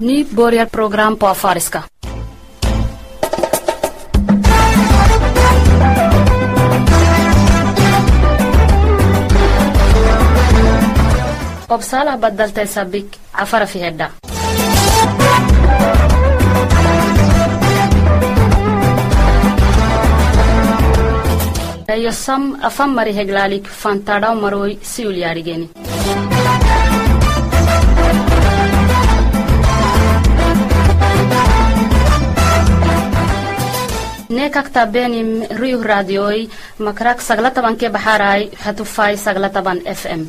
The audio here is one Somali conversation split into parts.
Ny börjar program på afariska. obsalah badaltay sabik cafara fi hedha eyo sam afan mari heglaalik fantadhaw maroy siul nekakta benim ruyuh radioy makrak sagla taban ke baxaray hatufay sagla taban fm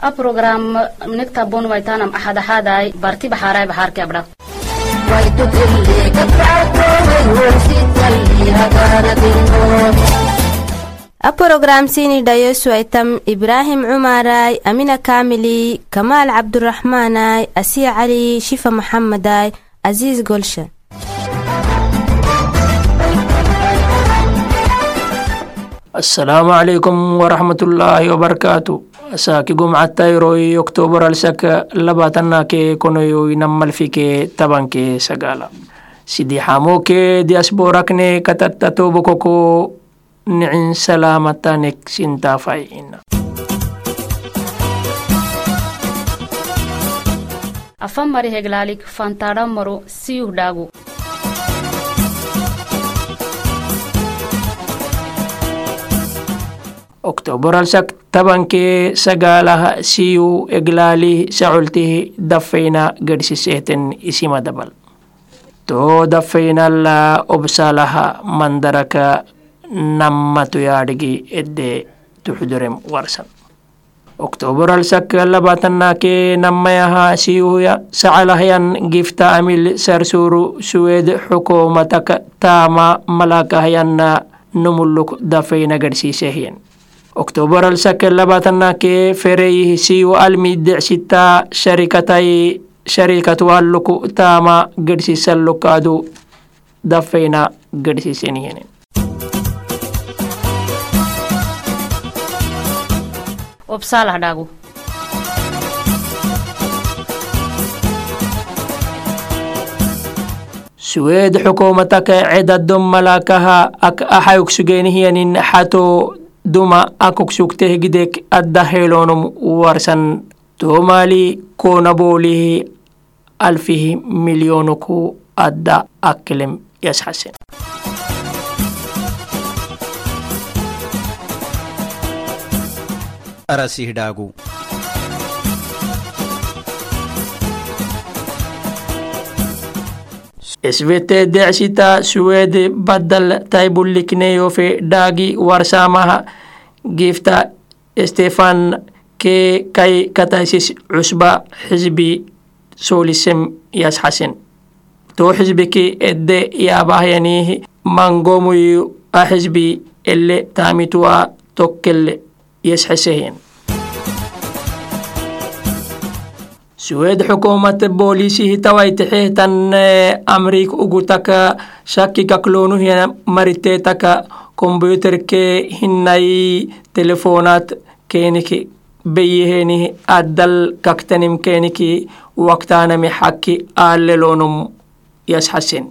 a program nekta bon waitanam axadaxaaday barti baxaaray baxaarke abdha a programsini dhayosuaitam ibraahim cumaray amina kaamili kamaal cabduraxmaanay asiya cali shifa maxamaday aziis golsha. Asalaamu calaykum waraxmatullaahi wabarakaatu saaki gomacata yeroi oktoobaral saka labaatana kee konoyoi nammalfi kee taban kee sagala sidixamo kee diasborakne katatta tobokoko nicin salaamatanek sintaafai'ina afan mari heglaalik fantaadhamaro siyuh dhaagu oktoobaralsak tabanke sagaalah siyu eglaalih sacultih dafayna gadhsiseeten isima dabal to dafaynala obsalaha mandaraka nammatuyaadhigi edde tuxdurem warsan. Oktoobaralsak labaatanake nammayaha siyuya sacalahyan gifta amil sarsuru suwed xukuumataka taama malakahyanna numuluk dafayna gadhsiisehyen oktoobaralsak labaatanake fereyih siyu almi decsita sharikatay sharikatwaluku taama gadhsiisalukadu dafayna gadhsiiseniyenen obsalah dhaagu suweed xukuumataka cedadom malakaha ak axayugsugenihiyanin xato duma akoksukteh gidek addahelonum warsan tomali konaboolihi alfihi milyonuku adda akkelem yashasen ಅರಸಿಹಿಡಾಗು SVT decsita suwede badal taibullikneyo fe dagi warsamaha gifta Stefan ke kai kataisis usba hizbi solisem yas hasen to hizbi ki edde yabah yani mangomuyu a hizbi elle tamitwa tokkelle yas hasehin yasxesehyen suweed xukuumat boolisihi tawaitixeh tan amrik ugutaka shakikaklonuhya maritetaka kombyuterke hinay telefonat keniki beyehenihi addal kaktanim keniki waktanami xakki aalelonum yasxasen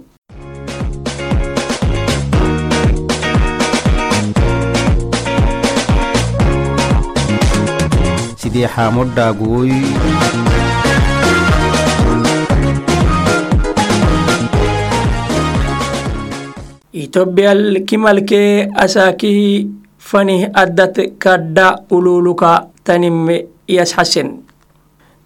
sidii xaamodhaaguy itoopiyal Itoophiyaalkimalkee asaakihii fanii addate kaddaa uluulukaa tanimme yas hasen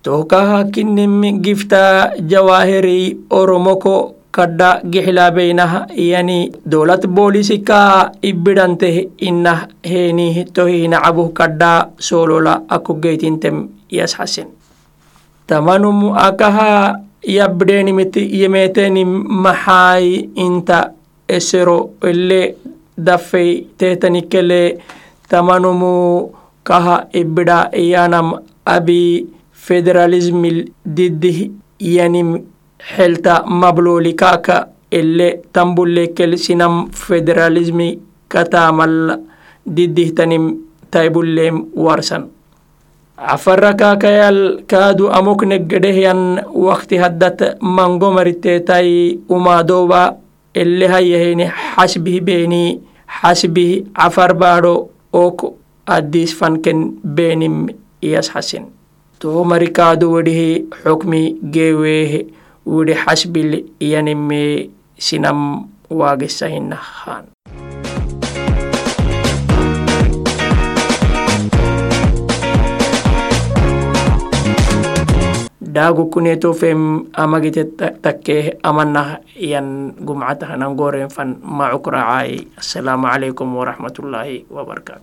tookaha kinnimme giftaa jawaahirii oromoko kadda gixilaabaynaha yani dowlad boolisikaa ibbidhante innah heeniih tohiinacabuh kadhaa soolola akugeytintem yas hasen tamanum akaha yabdheenimiti yemeeteenim maxaayi inta esero ele dafey tehtanikele tamanumu kaha ibida iyanam abi federalismil diddih yanim xelta mabloolikaka ele tambullekel sinam federalismi katamalla diddih tanim taybulleem warsan. Cafarra kaakayal kaadu amoknegedehyan wakti haddat mango mariteetai umaadoba ele hayyaheni xasbih beeni xasbih cafar baadho ok addis fanken beenim iyas hasin to marikaadu wedhihi xukmi geeweehe widi xasbil iyanime sinam waagisahinahaan daagu kunetofem amagite takke amanah yan gumcatahanan goren fan macukracai assalaamu calaykum waraxmatullaahi wabarakaatu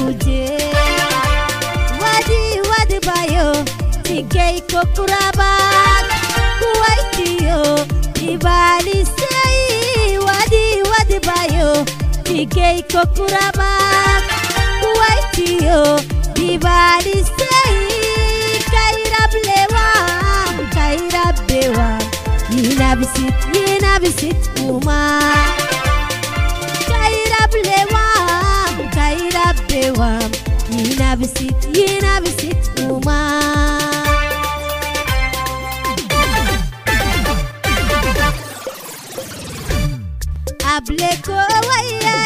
kuje wadi wadi bayo tigei Kuwaiti yo, ibali sei. Wadi wadi bayo tigei Kuwaiti yo, ibali sei. Kairablewa kairablewa yinabisit yinabisit kuma kairablewa cewa Yina bisit, yina bisit uma Ableko waya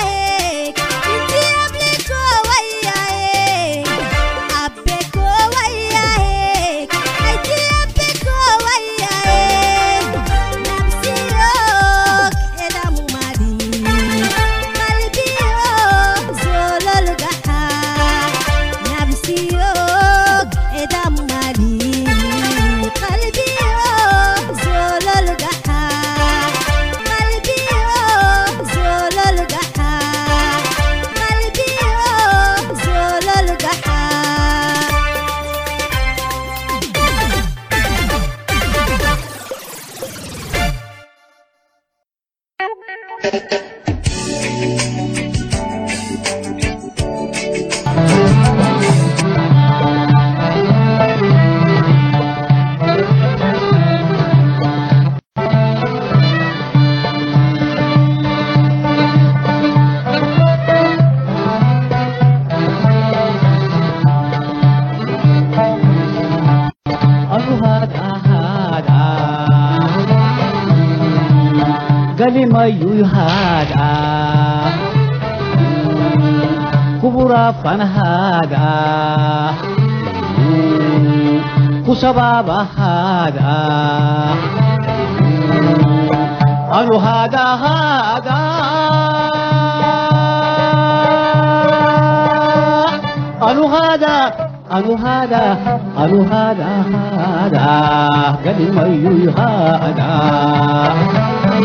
fanhada kusababahada anu hada hada anu hada anu hada anu hada hada galimayuyhada ay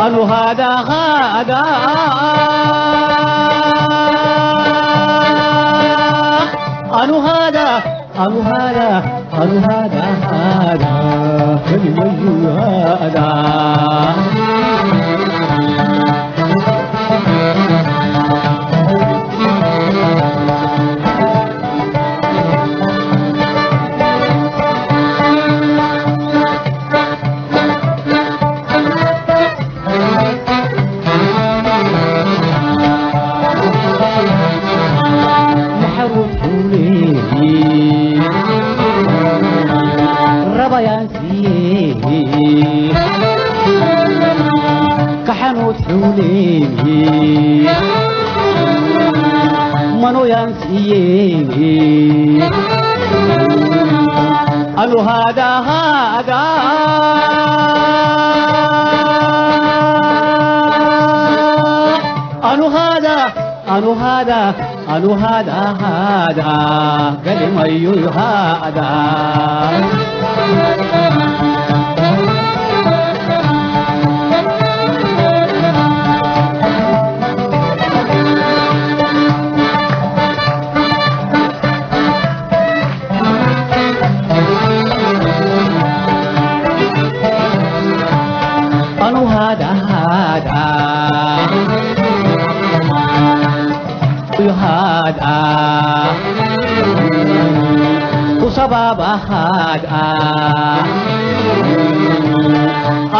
قالوا هذا هذا. قالوا هذا قالوا هذا قالوا هذا هذا. هذا كحنوت حولي منو ينسيه قالوا هذا هذا أنو هذا أنو هذا أنو هذا هذا قال ما هذا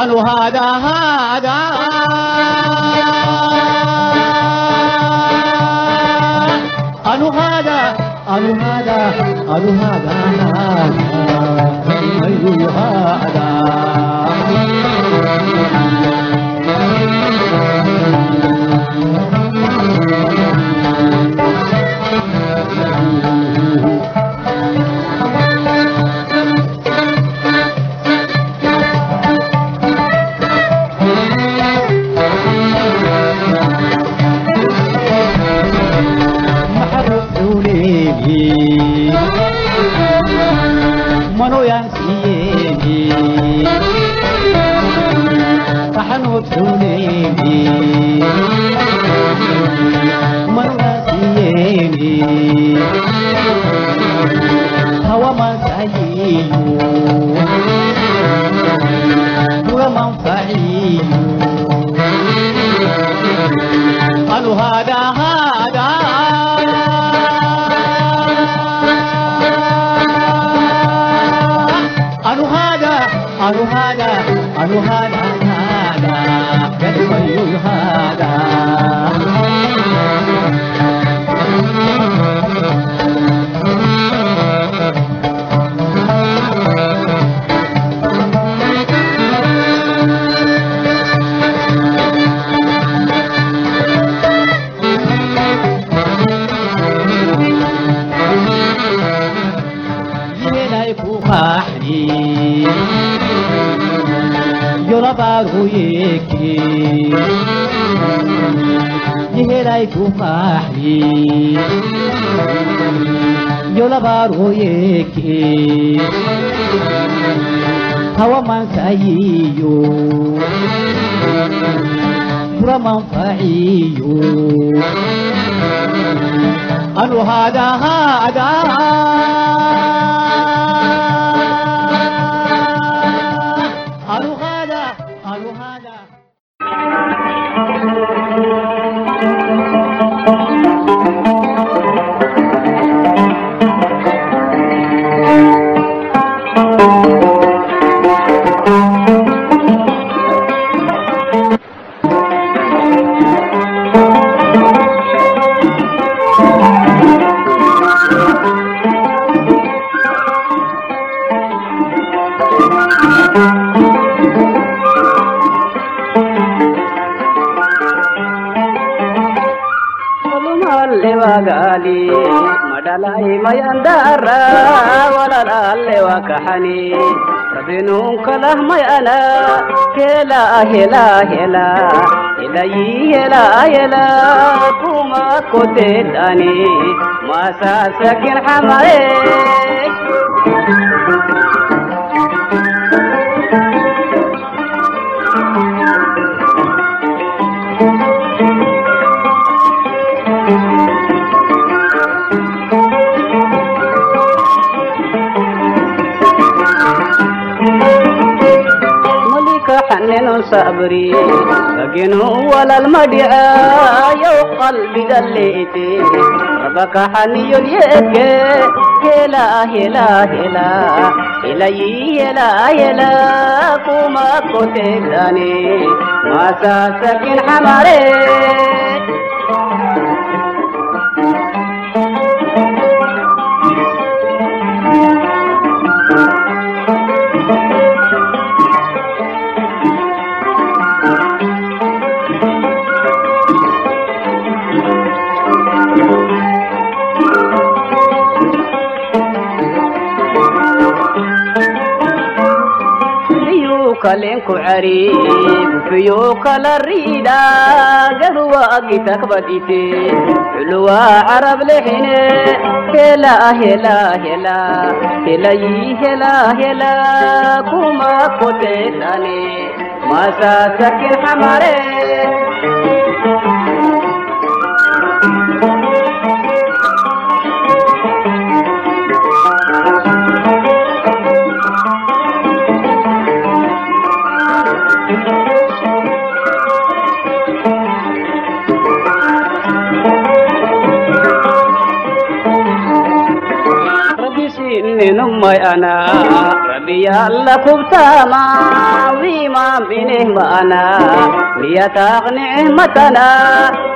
anu hada hada anu hada anu hada anu hada أنو هذا أنو هذا هذا قد هذا يهلايكو محلي يولا بارو يكي. هوا منكايو برا منفعيو أنو هذا هادا. Thank you. عابن كلهم أنا هلا هلا هلا إلي هلا هلا كما كتلاني ما ساسك الحمايه صبري لكن هو المدعى يو قلبي دليتي ربك حني اليك هلا هلا هلا إلي هلا هلا كما كتلاني ما ساسكن حماري ku cariib fiyuu kala riidhaa garuwaagita kabadhite culuwaa carab lexine helaa helaa helaa helayii helaa helaa kuma koteesane masaasakin xamare minum mai ana Rabbiya Allah ma Wima binih ma'ana Liyataq ni'matana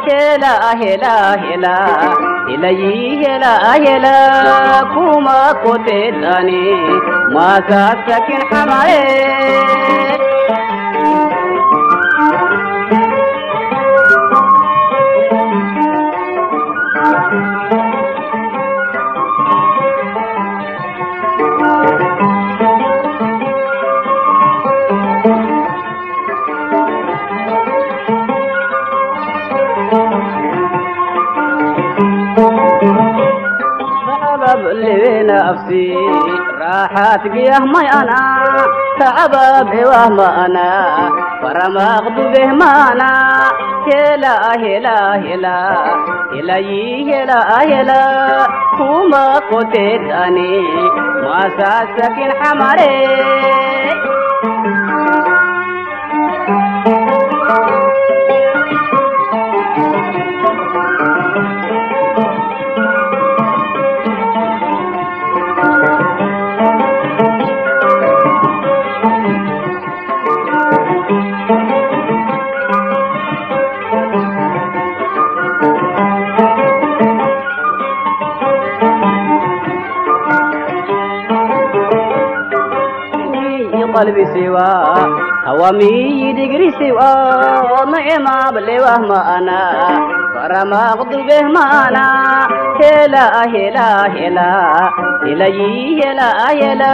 Hela hela hela Ilayi hela hela Kuma kutidani Maka sakin kamae. asgiyah mayana tacababewahmana faramaqdubehmana hela hela hela helayi hela hela. Kuma qotetani maasasakin xamare qalbi siwaa hawamii digri siwaa maema balewah maana faramaqdubeh maana hela hela hela helayi hela hela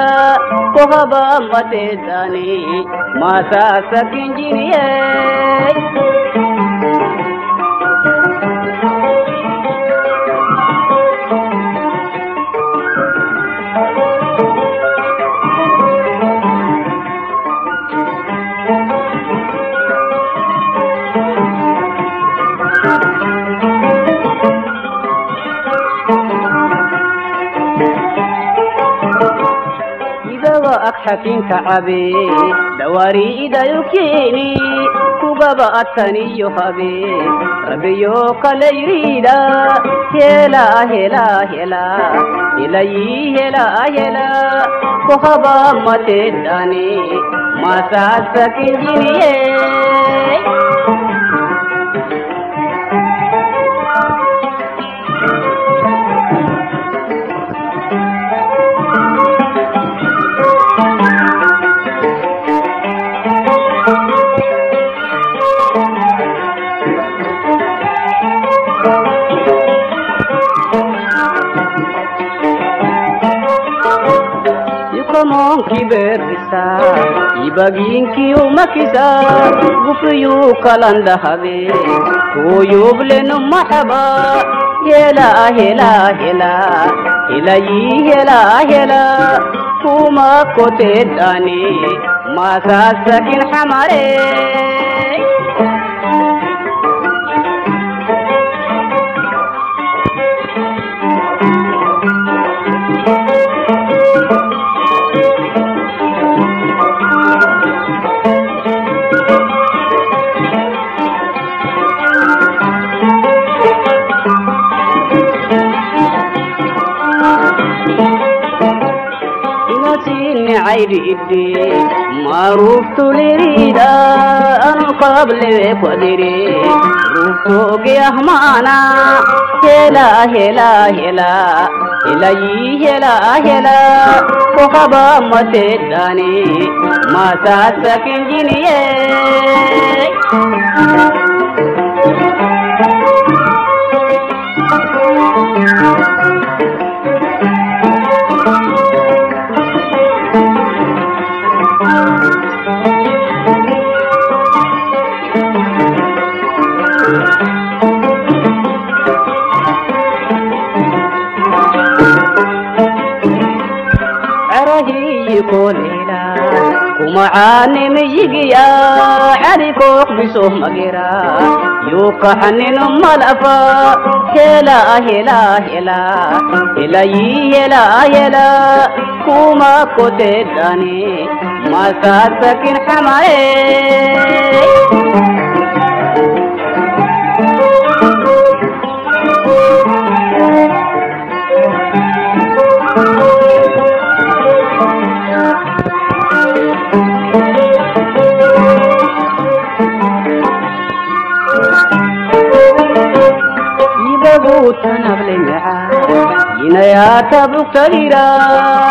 kohaba matetani masaa sakinjiriyey xakiinka cabe dhawaari idayo keeni kugaba ataniyo habe rabiyo kale yidhiidha hela hela hela ilayi hela hela. Kohaba matedhani masaasakijiriye ibagiinki umakisa gufriyuu kalandahade kuyublenu maxaba hela hela hela helayi hela hela kuma koteedani maasasakin xamare عيريدي معروف تليريدا أنا قبل قدري روحك يا همانا هلا هلا هلا هلا هلا هلا كوكبا متداني ما ساسكن جنيه ko leela kumacaane mayigiya xarikooq bisoh magera yuukaxaninu malafa hela hela hela helayi hela hela kuma koteedane masaad sakin xamaye नया तब सरीरा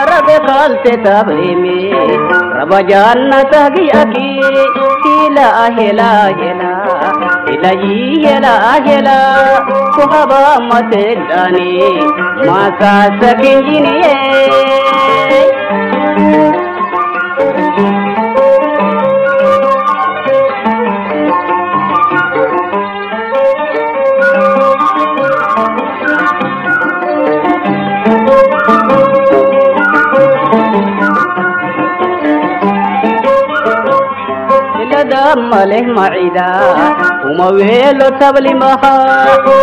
रब खालते तब में रब जान तगिया की हिला हिला हिला हिलाई हिला हिला सुहबा मत दानी माता सकिनी maleh macida uma weelo tablimaha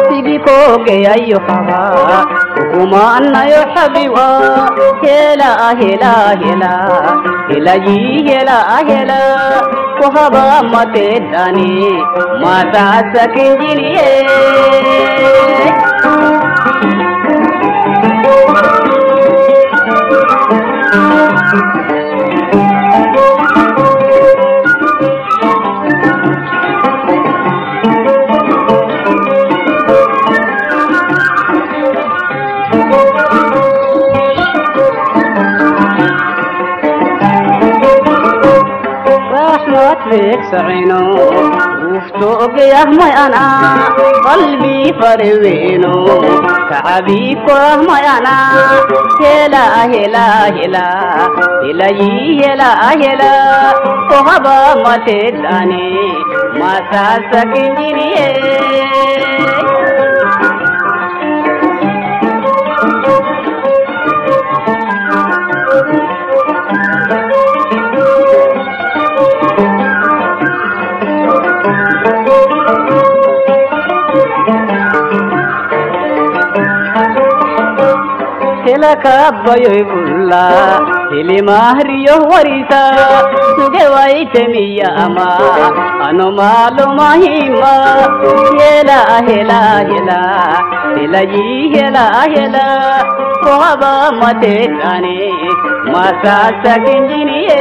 sigi koogeyayo haba ukumaanayo xabiwa hela hela hela helayi hela hela kuhaba matedani فيك سعينو وفتوق يا ما أنا قلبي فروينو تعبي كره ما أنا هلا هلا هلا هلا هلا هلا كهبا ما تداني ما ساسكني ಕಬ್ಬಯುಳ್ಳ ತಿಲಿ ಮಾರಿಯೋ ವರಿತ ದೇವೈತಮಿಯಮ ಅನುಮಾಲು ಮಹಿಮ ಹೇಲ ಹೇಲ ಹೇಲ ಹೇಲ ಈ ಹೇಲ ಹೇಲ ಕೋಬ ಮತೆ ಕಣೆ ಮಸಾಸ ಗಿಂಜಿನಿಯೇ